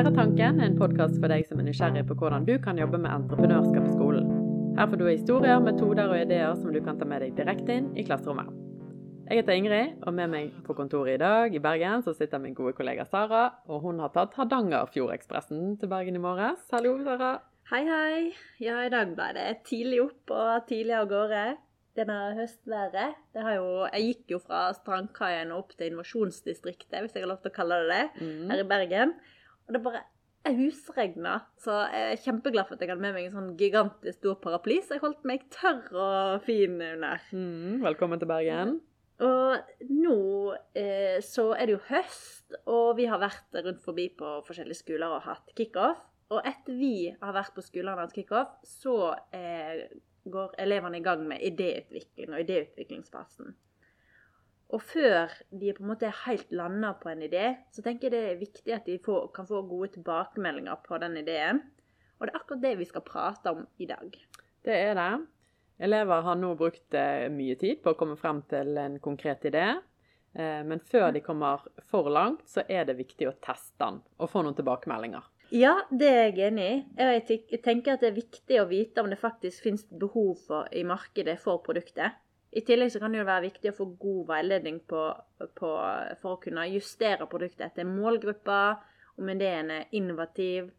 Læretanken en podkast for deg som er nysgjerrig på hvordan du kan jobbe med entreprenørskap i skolen. Her får du historier, metoder og ideer som du kan ta med deg direkte inn i klasserommet. Jeg heter Ingrid, og med meg på kontoret i dag i Bergen så sitter min gode kollega Sara. Og hun har tatt Hardangerfjordekspressen til Bergen i morges. Hallo, Sara. Hei, hei. Ja, i dag ble det tidlig opp og tidlig av gårde. Denne høstværet det har jo, Jeg gikk jo fra Strandkaien opp til Innovasjonsdistriktet, hvis jeg har lov til å kalle det det, Mm. her i Bergen. Og det bare husregna. Så jeg er kjempeglad for at jeg hadde med meg en sånn gigantisk stor paraply, så jeg holdt meg tørr og fin under. Mm, velkommen til Bergen. Og nå eh, så er det jo høst, og vi har vært rundt forbi på forskjellige skoler og hatt kickoff. Og etter vi har vært på skolene og hatt kickoff, så eh, går elevene i gang med idéutvikling og idéutviklingsfasen. Og før de på en måte helt landa på en idé, så tenker jeg det er viktig at de får, kan få gode tilbakemeldinger på den ideen. Og det er akkurat det vi skal prate om i dag. Det er det. Elever har nå brukt eh, mye tid på å komme frem til en konkret idé. Eh, men før de kommer for langt, så er det viktig å teste den og få noen tilbakemeldinger. Ja, det er jeg enig i. Jeg tenker at det er viktig å vite om det faktisk finnes behov for, i markedet for produktet. I tillegg så kan det jo være viktig å få god veiledning på, på, for å kunne justere produktet etter målgruppa, om ideen er innovativ,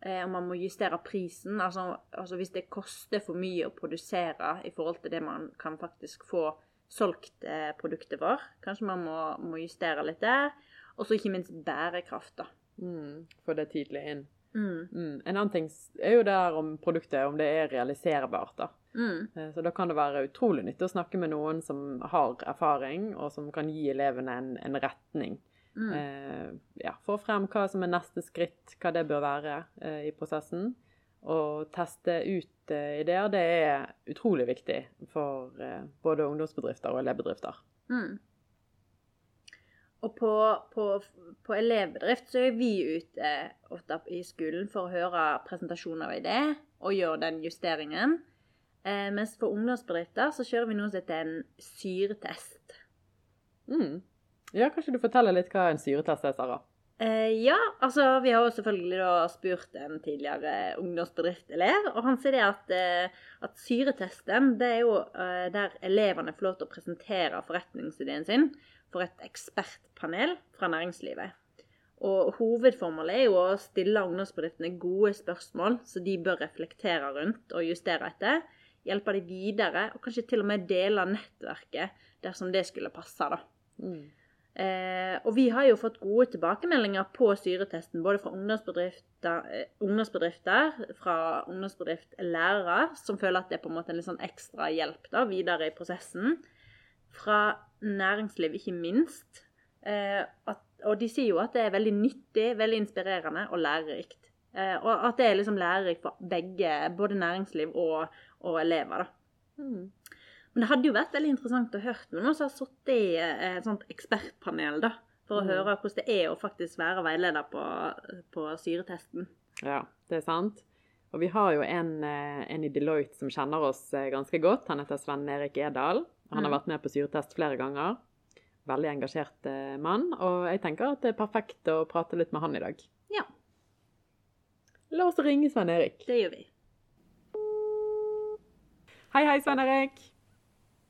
eh, om man må justere prisen. Altså, altså hvis det koster for mye å produsere i forhold til det man kan faktisk få solgt eh, produktet for. Kanskje man må, må justere litt der. Og så ikke minst bærekraft, da. Mm, få det tidlig inn. Mm. Mm. En annen ting er jo det her om produktet, om det er realiserbart. da. Mm. Eh, Så da kan det være utrolig nyttig å snakke med noen som har erfaring, og som kan gi elevene en, en retning. Mm. Eh, ja, Få frem hva som er neste skritt, hva det bør være eh, i prosessen. Og teste ut eh, ideer, det er utrolig viktig for eh, både ungdomsbedrifter og elevbedrifter. Mm. Og på, på, på elevbedrift så er vi ute ofte i skolen for å høre presentasjoner av idé og gjøre den justeringen. Eh, mens for ungdomsbedrifter så kjører vi noe som heter en syretest. Mm. Ja, Kanskje du forteller litt hva en syretest er, Sara? Eh, ja, altså vi har jo selvfølgelig da spurt en tidligere ungdomsbedriftelev, og han sier det at, eh, at syretesten det er jo eh, der elevene får lov til å presentere forretningsideen sin for et ekspertpanel fra næringslivet. Og hovedformålet er jo å stille ungdomsbedriftene gode spørsmål som de bør reflektere rundt og justere etter. Hjelpe dem videre, og kanskje til og med dele nettverket dersom det skulle passe. da. Mm. Eh, og vi har jo fått gode tilbakemeldinger på syretesten, både fra ungdomsbedrifter, eh, ungdomsbedrifter fra ungdomsbedriftlærere, som føler at det er på en måte en litt sånn ekstra hjelp da, videre i prosessen. Fra næringsliv, ikke minst. Eh, at, og de sier jo at det er veldig nyttig, veldig inspirerende og lærerikt. Eh, og at det er liksom lærerikt for begge, både næringsliv og, og elever. da. Mm. Men det hadde jo vært veldig interessant å høre noen som har sittet i eh, et sånt ekspertpanel, da. For å Mm. høre hvordan det er å faktisk være veileder på, på syretesten. Ja, det er sant. Og vi har jo en, en i Deloitte som kjenner oss ganske godt. Han heter Sven Erik Edal. Han har Mm. vært med på syretest flere ganger. Veldig engasjert eh, mann. Og jeg tenker at det er perfekt å prate litt med han i dag. Ja. La oss ringe Sven Erik. Det gjør vi. Hei, hei, Sven Erik.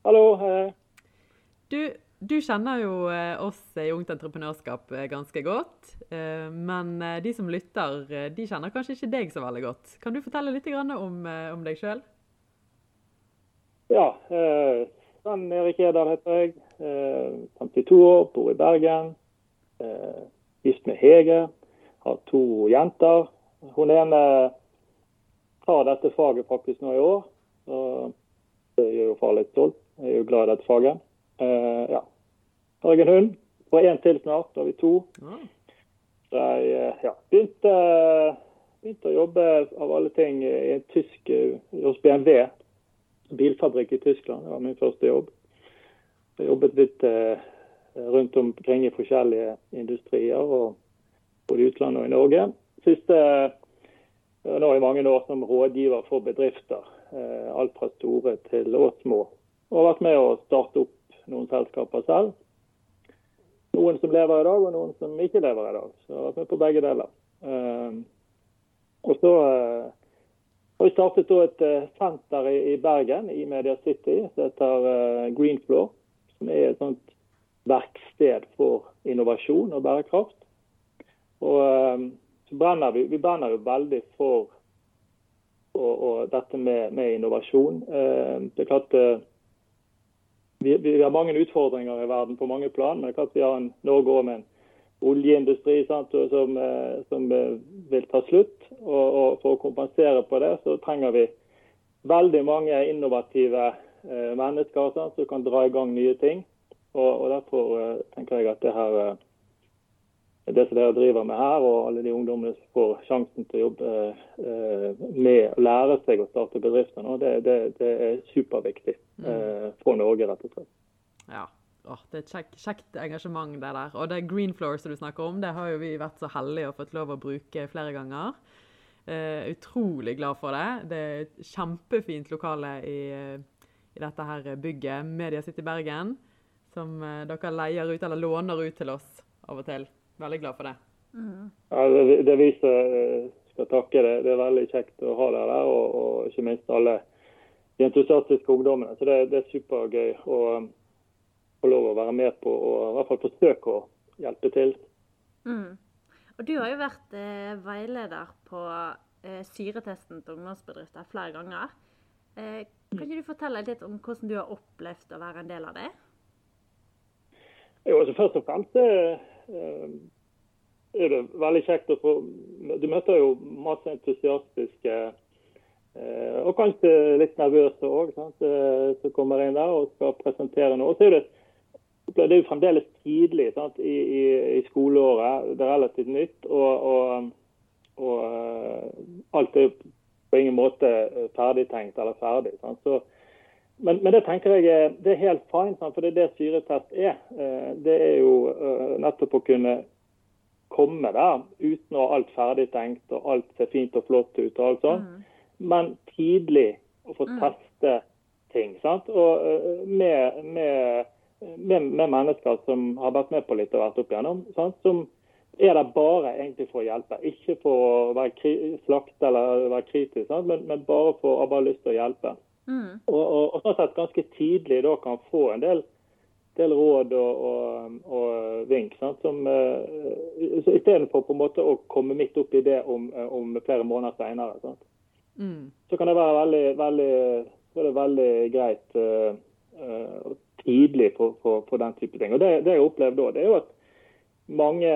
Hallo. hei. Du, du kjenner jo eh, oss i Ungt Entreprenørskap eh, ganske godt. eh, Men de som lytter, de kjenner kanskje ikke deg så veldig godt. Kan du fortelle litt om, om deg sjøl? Ja, eh, Sven Erik Edal heter jeg. Eh, 52 år, bor i Bergen. Eh, gift med Hege. Har to jenter. Hun ene tar dette faget faktisk nå i år. Så det gjør jo far litt stolt. Jeg er jo glad i dette faget. Eh, ja. Har jeg en hund. Får én til snart, da har vi to. Så jeg eh, ja, begynte, begynte å jobbe av alle ting i en tysk eh, hos BMW. Bilfabrikk i Tyskland. Det var min første jobb. Jeg jobbet litt eh, rundt omkring i forskjellige industrier, og både i utlandet og i Norge. Siste eh, nå i mange år som rådgiver for bedrifter. Eh, alt fra store til og små. Og har vært med å starte opp noen selskaper selv. Noen som lever i dag, og noen som ikke lever i dag. Så jeg har vært med på begge deler. Og så har vi startet et senter i Bergen, i Media City, som heter Green Floor. Som er et sånt verksted for innovasjon og bærekraft. Og så brenner vi, vi brenner jo veldig for og, og dette med, med innovasjon. Det er klart vi, vi, har mange utfordringer i verden på mange plan, men det er klart vi har en Norge òg med en oljeindustri sant, som, eh, som, eh, vil ta slutt. Og, og, For å kompensere på det, så trenger vi veldig mange innovative eh, mennesker sant, som kan dra i gang nye ting. Og, og Derfor tenker jeg at det her det som dere driver med her, og alle de ungdommene som får sjansen til å jobbe eh, med å lære seg å starte bedrifter nå, det, det, det er superviktig mm. eh, for Norge, rett og slett. Ja. Åh, det er et kjekt, kjekt, engasjement, det der. Og det Green Floor som du snakker om, det har jo vi vært så heldige og fått lov å bruke flere ganger. Uh, utrolig glad for det. Det er et kjempefint lokale i, i dette her bygget, Media City Bergen, som uh, dere leier ut, eller låner ut til oss av og til. Veldig glad for det. Mm. Ja, det, det vi eh, skal takke. Det, det er veldig kjekt å ha dere der, og, og, ikke minst alle de entusiastiske ungdommene. Så det, det er supergøy å få lov å være med på og i hvert fall forsøke å hjelpe til. Mm. Og Du har jo vært eh, veileder på eh, syretesten til ungdomsbedrifter flere ganger. Eh, kan ikke du fortelle litt om hvordan du har opplevd å være en del av det? Jo, altså Først og fremst Eh, er det veldig kjekt å få Du møter jo masse entusiastiske eh, og kanskje litt nervøse òg, eh, som kommer inn der og skal presentere noe. Så er det, det er jo fremdeles tidlig sant, i, i, i, skoleåret. Det er relativt nytt. Og, og, og alt er på ingen måte ferdigtenkt eller ferdig. Sant? Så men, men, det tenker jeg det er helt fint, for det er det syretest er. Eh, det er jo eh, nettopp å kunne komme der uten å ha alt ferdig tenkt og alt ser fint og flott ut. og alt sånt. Mm. Men tidlig å få mm. teste ting. sant? Og eh, med, med, med, med, mennesker som har vært med på litt og vært opp igjennom. Sant? Som er der bare egentlig for å hjelpe. Ikke for å være slakte eller være kritisk, men, men, bare for å ha lyst til å hjelpe. Mm. Og, og, og, sånn sett ganske tidlig da kan få en del, del råd og, og, og vink. Sant? Som, uh, Istedenfor på en måte å komme midt opp i det om, om flere måneder seinere. Mm. Så kan det være veldig, veldig, veldig greit uh, uh, tidlig på, på, på, den type ting. Og Det, det jeg opplevde òg, er jo at mange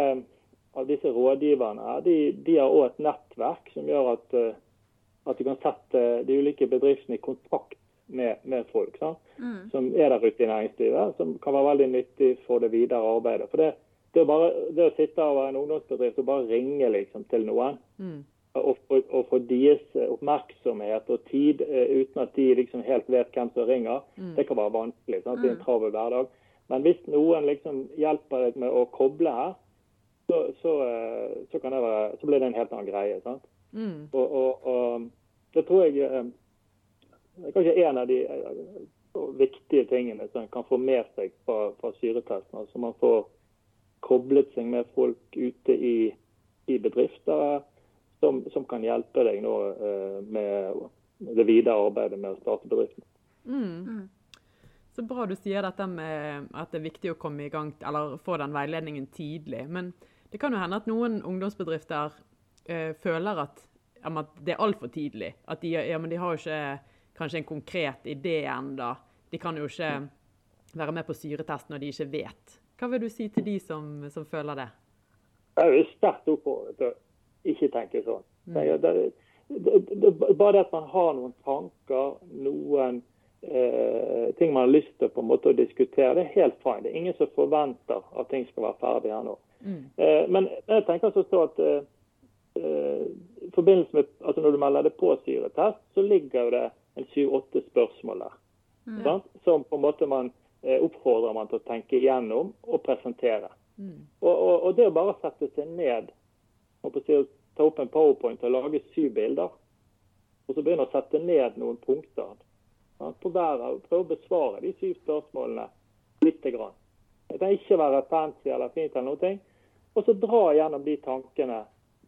av disse rådgiverne de, de har òg et nettverk som gjør at at du kan sette de ulike bedriftene i kontakt med, med folk mm. som er der ute i næringslivet, som kan være veldig nyttig for det videre arbeidet. For det, det, bare, det å sitte over en ungdomsbedrift og bare ringe liksom, til noen, mm. Og, få deres oppmerksomhet og tid uh, uten at de liksom helt vet hvem som ringer, mm. det kan være vanskelig. Sant? Det er en mm. travel hverdag. Men hvis noen liksom hjelper deg med å koble her, så, så, uh, det være, så blir det en helt annen greie. sant? Mm. Og, og, og, det tror jeg eh, er kanskje en av de eh, viktige tingene som en kan få med seg fra, fra syretesten. Altså man får koblet seg med folk ute i, i bedrifter som, som, kan hjelpe deg nå eh, med det videre arbeidet med å starte bedriften. Mm. Så bra du sier dette med at det er viktig å komme i gang, eller få den veiledningen tidlig. Men det kan jo hende at noen ungdomsbedrifter eh, føler at, at, det er altfor tidlig. At de, ja, de, har jo ikke kanskje en konkret idé ennå. De kan jo ikke være med på syretest når de ikke vet. Hva vil du si til de som, som føler det? Jeg er sterkt oppfordret ikke tenke sånn. Mm. Det, det, det, bare at man har noen tanker, noen eh, ting man har lyst til på en måte å diskutere, det er helt fine. Det er ingen som forventer at ting skal være ferdig her nå. Mm. Eh, men jeg tenker så så at eh, Eh, i forbindelse med, altså Når du melder deg på syretest, så ligger det en syv-åtte spørsmål der. Mm. Som på en måte man eh, oppfordrer man til å tenke igjennom og presentere. Mm. Og, og, og, det å bare sette seg ned og ta opp en powerpoint og lage syv bilder, og så begynne å sette ned noen punkter ja, på hver og prøve å besvare de syv spørsmålene lite grann. Det kan ikke være fancy eller fint, eller noe, og så dra gjennom de tankene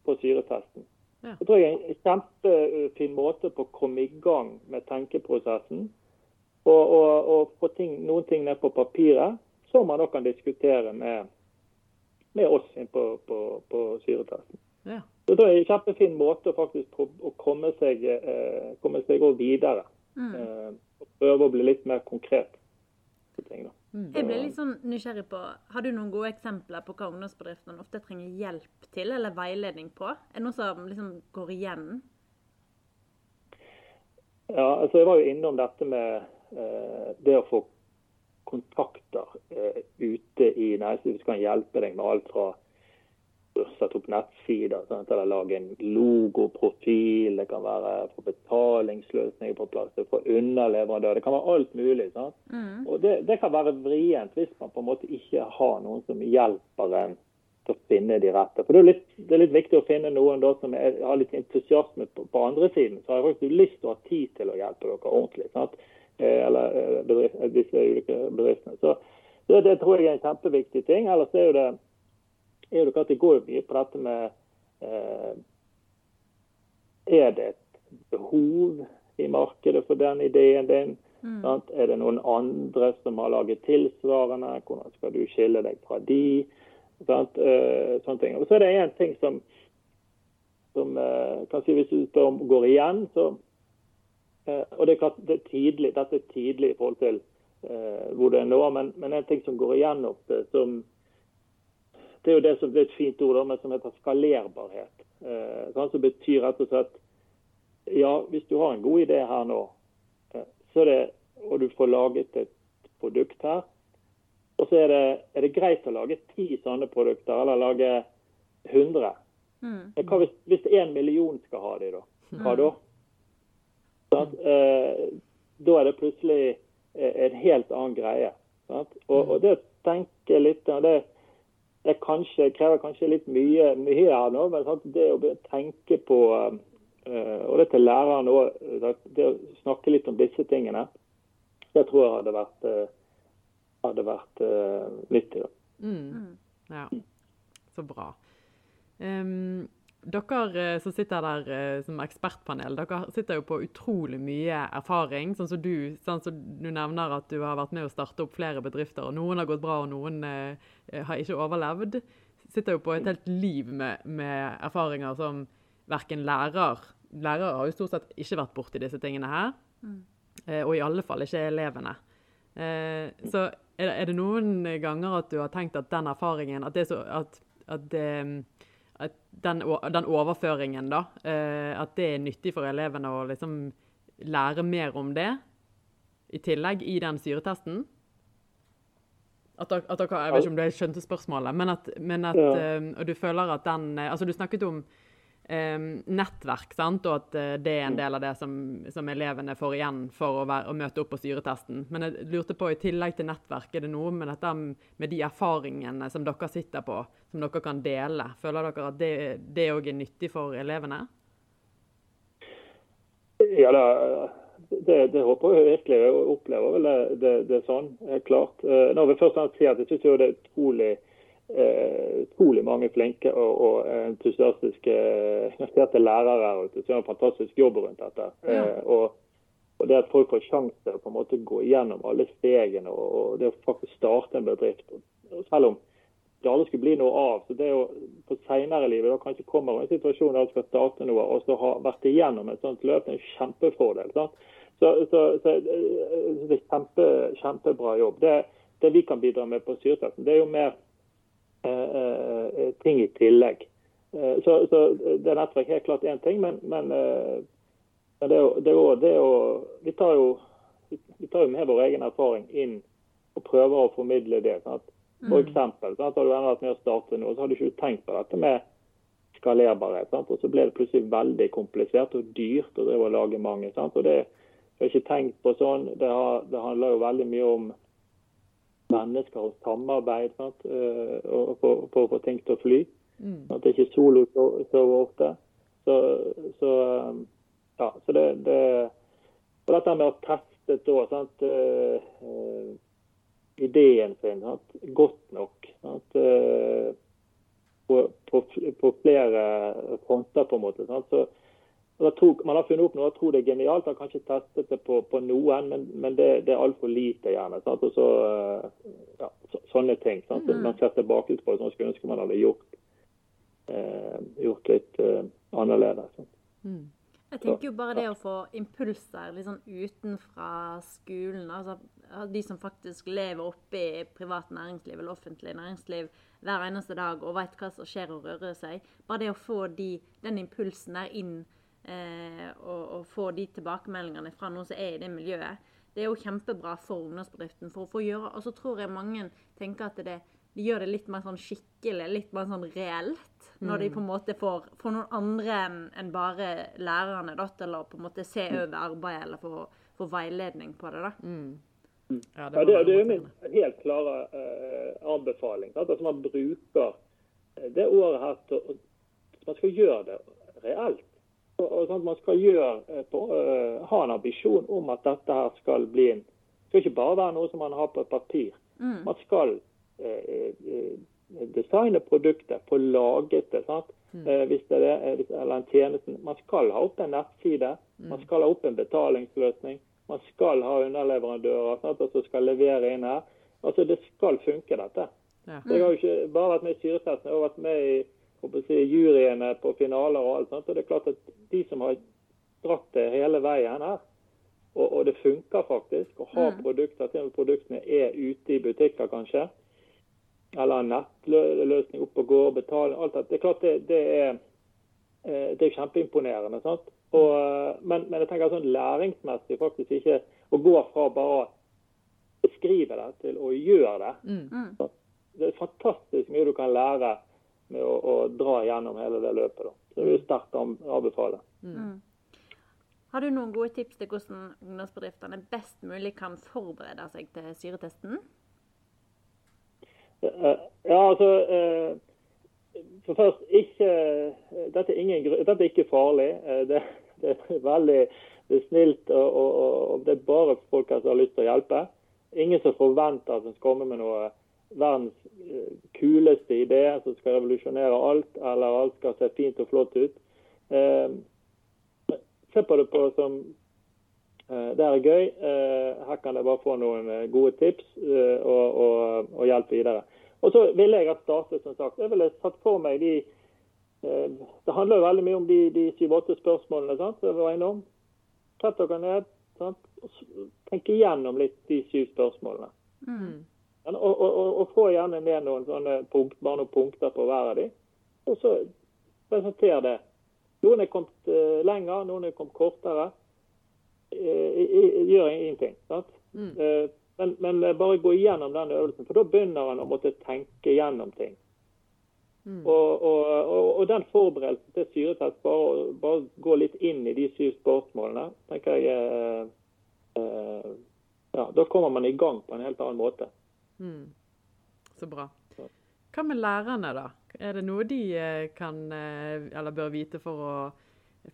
på syretesten. Ja. Det tror jeg er en kjempefin måte på å komme i gang med tenkeprosessen. Og, og, og få ting, noen ting ned på papiret som man da kan diskutere med, med oss på, på, på syretesten. Ja. Så det er en kjempefin måte faktisk å komme seg, eh, komme seg videre. Mm. Eh, og prøve å bli litt mer konkret på ting. da. Jeg ble litt sånn nysgjerrig på, Har du noen gode eksempler på hva ungdomsbedriftene ofte trenger hjelp til, eller veiledning på? Er det noe som liksom går igjen? Ja, altså Jeg var jo innom dette med eh, det å få kontakter eh, ute i næringslivet som kan hjelpe deg med alt fra sette opp nettsider, sant? eller lage en logoprofil, det kan være få betalingsløsninger på plass, for få underleverandør, det kan være alt mulig. Mm. Og det, det kan være vrient hvis man på en måte ikke har noen som hjelper en til å finne de rette. For Det er litt, det er litt viktig å finne noen da som er, har litt entusiasme på, på andre siden. Så har jeg faktisk lyst til å ha tid til å hjelpe dere ordentlig. sant? Eh, Eller eh, bedrift, disse ulike bedriftene. Så det, det tror jeg er en kjempeviktig ting. Ellers er jo det er jo at det går mye på dette med eh, Er det et behov i markedet for den ideen din? Mm. Sant? Er det noen andre som har laget tilsvarende? Hvordan skal du skille deg fra de? Sant? Eh, sånne ting. Og så er det én ting som, som eh, kanskje hvis du spør om går igjen, så eh, Og det er klart det er tidlig, dette er tidlig i forhold til eh, hvor det er nå, men, men en ting som går igjen ofte, som det er jo det som er et fint ord men som heter skalerbarhet. Eh, sant? som betyr rett og slett ja, hvis du har en god idé her nå, eh, så er det, og du får laget et produkt her, og så er det, er det greit å lage ti sånne produkter, eller lage 100. Mm. Hva hvis, hvis en million skal ha de, da? Hva da? Sånn, Eh, da er det plutselig eh, en helt annen greie. Sant? Og, og det å tenke litt det, det kanskje, krever kanskje litt mye, mye her nå, men sant? det å tenke på eh, Og det til læreren òg, det å snakke litt om disse tingene, det tror jeg hadde vært, eh, hadde vært eh, nyttig. da. Mm. Ja, så bra. Em, dere eh, som sitter der eh, som ekspertpanel, dere sitter jo på utrolig mye erfaring. Sånn som du, sånn som du nevner at du har vært med å starte opp flere bedrifter, og noen har gått bra, og noen eh, har ikke overlevd. Sitter jo på et helt liv med, med erfaringer som verken lærer Lærere har jo stort sett ikke vært borti disse tingene her. Mm. og i alle fall ikke elevene. Eh, så er det, er det noen ganger at du har tenkt at den erfaringen At, det så, at, at, det, den, den overføringen, da, eh, at det er nyttig for elevene å liksom lære mer om det i tillegg i den syretesten? At at dere, jeg vet ikke om du skjønte spørsmålet, men at, men at Ja. eh, Og du føler at den eh, Altså, du snakket om nettverk, sant? og at eh, det er en del av det som, som elevene får igjen for å, være, å møte opp på syretesten. Men jeg lurte på, i tillegg til nettverk, er det noe med dette med de erfaringene som dere sitter på, som dere kan dele? Føler dere at det òg er nyttig for elevene? Ja, det, det, det håper jeg virkelig. Jeg opplever vel det, det, sånn, helt klart. Eh, Når vi først sier at jeg synes jo det er utrolig, utrolig mange flinke og, og entusiastiske eh, engasjerte lærere her ute som gjør en fantastisk jobb rundt dette. Ja. Eh, og, og det at folk får sjanse til å på en måte gå igjennom alle stegene og, og det å faktisk starte en bedrift. Selv om det aldri skulle bli noe av, så det er jo på senere i livet da kanskje kommer en situasjon der du skal starte noe, og så ha vært igjennom et sånt løp, det er en kjempefordel. sant? Så, så, så eh, det er kjempe, kjempebra jobb. Det, det vi kan bidra med på syretesten, det er jo mer eh, eh, ting i tillegg. Eh, så, så det er nettverk helt klart én ting, men, men, eh, men det, er jo, det, er jo, det er jo vi, tar jo, vi tar jo med vår egen erfaring inn og prøver å formidle det. sant? For eksempel, sant? Har du ennå vært med å starte noe, så har du ikke tenkt på dette med skalerbarhet. Sant? Og så ble det plutselig veldig komplisert og dyrt å drive og lage mange. Sant? Og det jeg har ikke tenkt på sånn. Det, har, det handler jo veldig mye om mennesker og samarbeid sant? Eh, for, å få ting til å fly. Mm. At det ikke er solo så, så ofte. Så, så um, ja, så det, det Og dette med å teste da, sant? eh, eh, ideen sin sant? godt nok. Sant? Uh, på, på, på flere fronter, på en måte. Sant? Så, tror, man har funnet opp noe, jeg tror det er genialt. Har kanskje testet det på, på noen, men, men det, det, er altfor lite, gjerne. Sant? Og så, ja, så, sånne ting. Sant? Mm. Man ser tilbake på det, sånn skulle ønske man hadde gjort, eh, gjort litt eh, annerledes. Mm. Jeg tenker jo bare det å få impulser litt sånn utenfra skolen, altså de som faktisk lever oppe i privat næringsliv eller offentlig næringsliv hver eneste dag og vet hva som skjer og rører seg, bare det å få de, den impulsen der inn eh, og, og, få de tilbakemeldingene fra noen som er i det miljøet, det er jo kjempebra for ungdomsbedriften. for å få gjøre, Og så tror jeg mange tenker at det, de gjør det litt mer sånn skikkelig, litt mer sånn reelt. Når de mm. på en måte får, får noen andre enn bare lærerne da, til å på en måte se over arbeidet eller få, få veiledning på det. da. Mm. mm. Ja, det, ja, det, det, er min helt klare uh, anbefaling. at altså Man bruker eh, det året her til Man skal gjøre det reelt. Og, og sånn, Man skal gjøre, uh, på, uh, ha en ambisjon om at dette her skal bli en Det skal ikke bare være noe som man har på et papir. Mm. Man skal designe produktet, få laget det. sant? Mm. Eh, hvis det er eller en tjeneste. Man skal ha opp en nettside, mm. man skal ha opp en betalingsløsning. Man skal ha underleverandører sant, som skal levere inn her. Altså, Det skal funke, dette. Ja. Jeg har jo ikke bare vært med i syretesten, jeg har vært med i si, juryene på finaler og alt. sånt. Og det er klart at De som har dratt det hele veien her, og, og det funker faktisk, å ha mm. produkter til produktene er ute i butikker kanskje, eller nettløsning opp og gå, betaling, alt det. Det er klart det, det er, eh, det er kjempeimponerende. sant? Og, eh, men, men, jeg tenker sånn læringsmessig faktisk ikke å gå fra bare å beskrive det til å gjøre det. Mm. Det er fantastisk mye du kan lære med å, å dra gjennom hele det løpet. Da. Så det vil sterkt anbefale. Mm. mm. Har du noen gode tips til hvordan ungdomsbedriftene best mulig kan forberede seg til syretesten? Eh, ja, altså eh, For først, ikke, dette, er ingen, dette er ikke farlig. Eh, det, det er veldig det er snilt, og, og, og, det er bare folk som har lyst til å hjelpe. Ingen som forventer at en skal komme med noe verdens kuleste idé som skal revolusjonere alt, eller alt skal se fint og flott ut. Eh, se på det på som Eh, det er gøy. Eh, her kan jeg bare få noen eh, gode tips og, og, og hjelp videre. Og så ville jeg ha startet, som sagt. Jeg ville satt for meg de Det handler jo veldig mye om de, de syv-åtte spørsmålene sant, jeg var innom. Sett dere ned sant, tenk igjennom litt de syv spørsmålene. Mm. Og, og, og, få gjerne ned noen sånne punkt, bare noen punkter på hver av de. Og så presentere det. Noen er kommet lenger, noen er kommet kortere. Uh, gjør ingenting. Mm. Uh, men, men, bare gå igjennom den øvelsen, for da begynner han å måtte tenke gjennom ting. Mm. Og, og, og, og, den forberedelsen til syretest, bare, bare gå litt inn i de syv spørsmålene, tenker jeg ja, Da kommer man i gang på en helt annen måte. Mm. Så bra. Hva med lærerne, da? Er det noe de kan, eller bør vite for å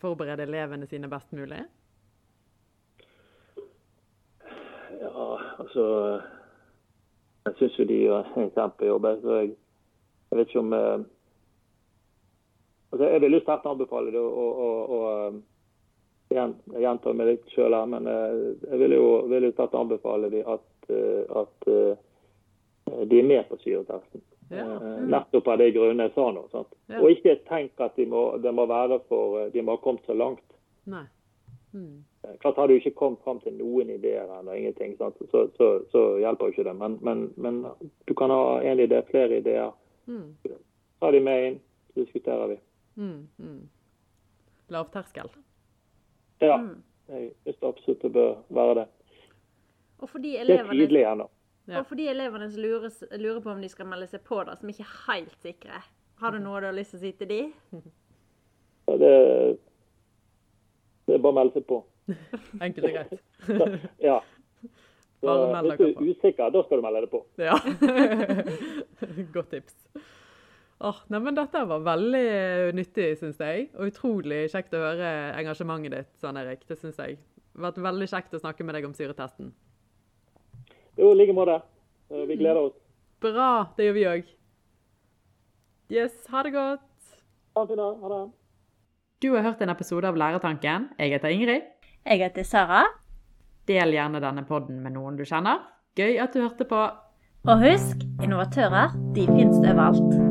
forberede elevene sine best mulig? Ja, altså jeg syns jo de gjør en kjempejobb. Så jeg, jeg vet ikke om eh, altså Jeg vil jo sterkt anbefale det. å, å, å eh, jeg gjentar meg litt sjøl her, men eh, jeg vil jo, vil jo sterkt anbefale de at, at de er med på syretesten. Ja. Mm. Nettopp av de grunnene jeg sa nå. Ja. Og ikke tenk at de må, de må være for de må ha kommet så langt. Nei. Mm. Klart Har du ikke kommet fram til noen ideer eller ingenting, så, så, så, hjelper jo ikke det. Men, men, men, du kan ha en idé, flere ideer. Mm. Ta de med inn, så diskuterer vi. Mm, mm. Lavterskel? Ja. Mm. Jeg syns absolutt det bør være det. Og for de elevene, det er tidlig ennå. Ja. Og for de elevene som lurer, lurer, på om de skal melde seg på, da, som ikke er helt sikre, har du noe du har lyst til å si til de? Ja, det, det er bare å melde seg på. Enkelt og greit. ja. Så, hvis du er usikker, da skal du melde deg på. Ja. Godt tips. Oh, nei, men dette var veldig nyttig, syns jeg. Og utrolig kjekt å høre engasjementet ditt, Svein Erik. Det syns jeg. Det har vært veldig kjekt å snakke med deg om syretesten. Jo, i like måte. Vi gleder oss. Bra. Det gjør vi òg. Yes, ha det godt. Ha en fin dag. Ha det. Du har hørt en episode av Lærertanken. Jeg heter Ingrid. Jeg heter Sara. Del gjerne denne podden med noen du kjenner. Gøy at du hørte på. Og husk, innovatører, de finnes overalt.